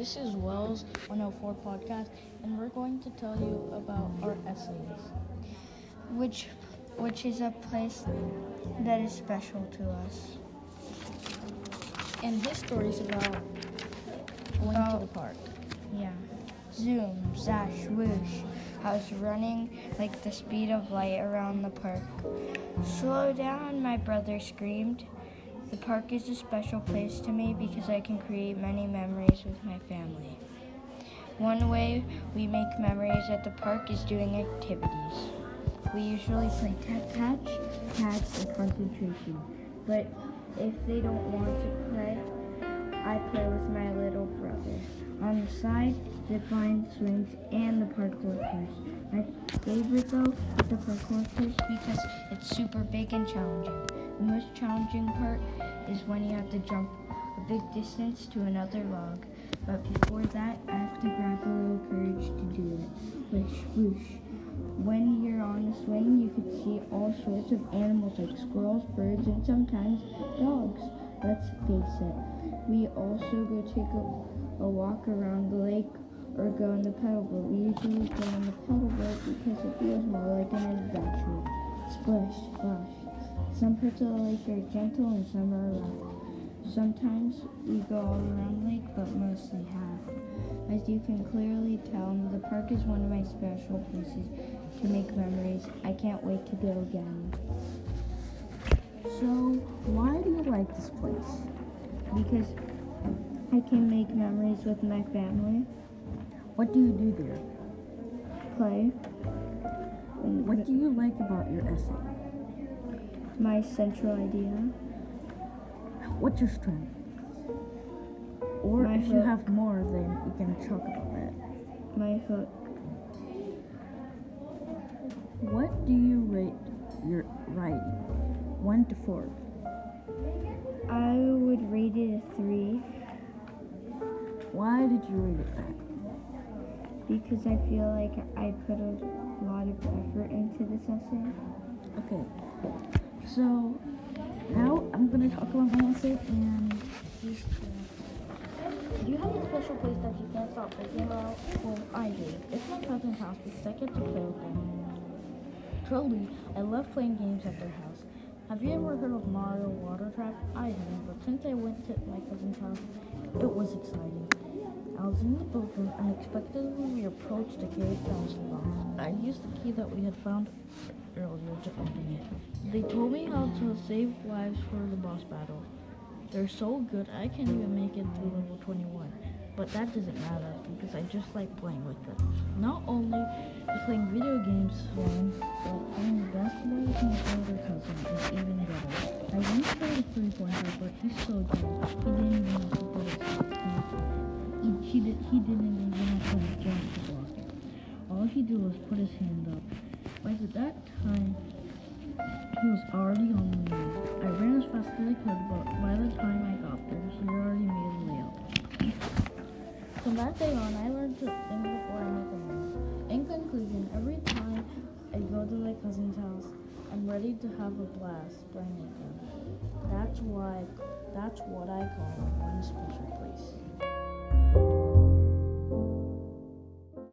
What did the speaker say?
This is Wells 104 podcast, and we're going to tell you about our essays. which which is a place that is special to us. And his story is about going to the park. Yeah. Zoom, zash, whoosh. I was running like the speed of light around the park. Slow down, my brother screamed. The park is a special place to me because I can create many memories with my family. One way we make memories at the park is doing activities. We usually play tap catch, catch, and concentration. But if they don't want to play, I play with my little brother. On the side, zip line, swings, and the parkour course. My favorite though is the parkour course because it's super big and challenging. The most challenging part is when you have to jump a big distance to another log. But before that, I have to grab a little courage to do it. Whoosh, whoosh. When you're on a swing, you can see all sorts of animals like squirrels, birds, and sometimes dogs. Let's face it. We also go take a, a walk around the lake or go on the pedal boat. We usually go on the pedal boat because it feels more like an adventure. Splish, splash. Some parts of the lake are gentle and some are rough. Sometimes we go all around the lake, but mostly half. As you can clearly tell, the park is one of my special places to make memories. I can't wait to go again. So, why do you like this place? Because I can make memories with my family, What do you do there? play, What do you like about your essay? my central idea. What's your strength? Or My if you have more, then you can talk about that. My hook. What do you rate your writing? One to four. I would rate it a three Why did you rate it that? Because I feel like I put a lot of effort into this essay. Okay. So now I'm gonna talk about my essay and uh, Do you have a special place that you can't stop thinking about? Well, I do. It's my cousin's house because I get to play with them. Truly, I love playing games at their house. Have you ever heard of Mario Water Trap? I haven't, but since I went to my cousin's house, it was exciting. I was in the room and we approached a cave bouncing box. I used the key that we had found earlier to open it. They told me how to save lives for the boss battle. They're so good, I can't even make it through level 21. But that doesn't matter because I just like playing with them. Not only is playing video games fun, but playing basketball with my older cousin is even better. I once tried a three pointer, but he's so good. He he, did, he didn't even have to jump to block it. All he did was put his hand up. By that time, he was already on the move. I ran as fast as I could, but by the time I got there, he already made a layup. From that day on, I learned to think before I make a move. In conclusion, every time I go to my cousin's house, I'm ready to have a blast with them. That's why, that's what I call one special place.